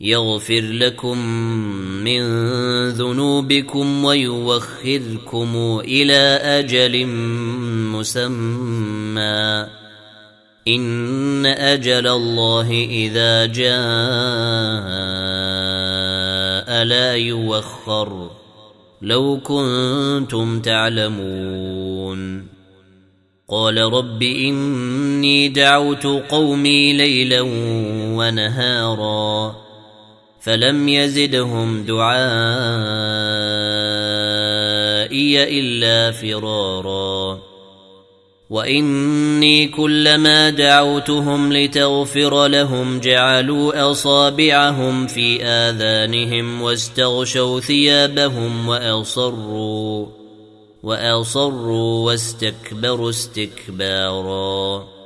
يغفر لكم من ذنوبكم ويوخركم إلى أجل مسمى. إن أجل الله إذا جاء لا يوخر. لو كنتم تعلمون. قال رب إني دعوت قومي ليلا ونهارا. فلم يزدهم دعائي إلا فرارا. وإني كلما دعوتهم لتغفر لهم جعلوا أصابعهم في آذانهم واستغشوا ثيابهم وأصروا وأصروا واستكبروا استكبارا.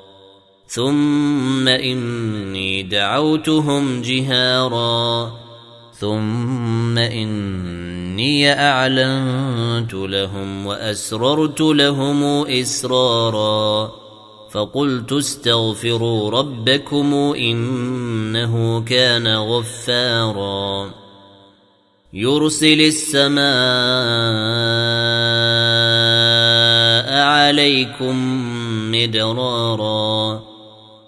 ثم اني دعوتهم جهارا ثم اني اعلنت لهم واسررت لهم اسرارا فقلت استغفروا ربكم انه كان غفارا يرسل السماء عليكم مدرارا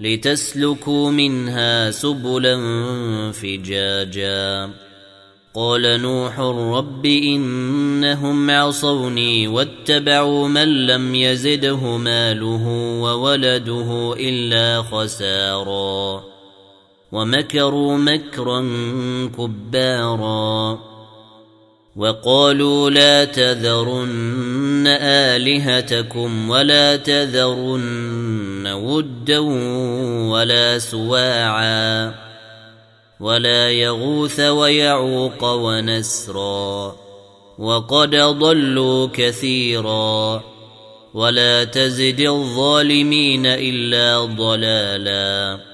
لتسلكوا منها سبلا فجاجا. قال نوح رب إنهم عصوني واتبعوا من لم يزده ماله وولده إلا خسارا. ومكروا مكرا كبارا. وقالوا لا تذرن آلهتكم ولا تذرن ودا ولا سواعا ولا يغوث ويعوق ونسرا وقد ضلوا كثيرا ولا تزد الظالمين إلا ضلالا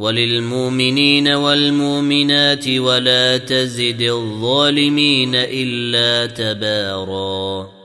وللمؤمنين والمؤمنات ولا تزد الظالمين إلا تباراً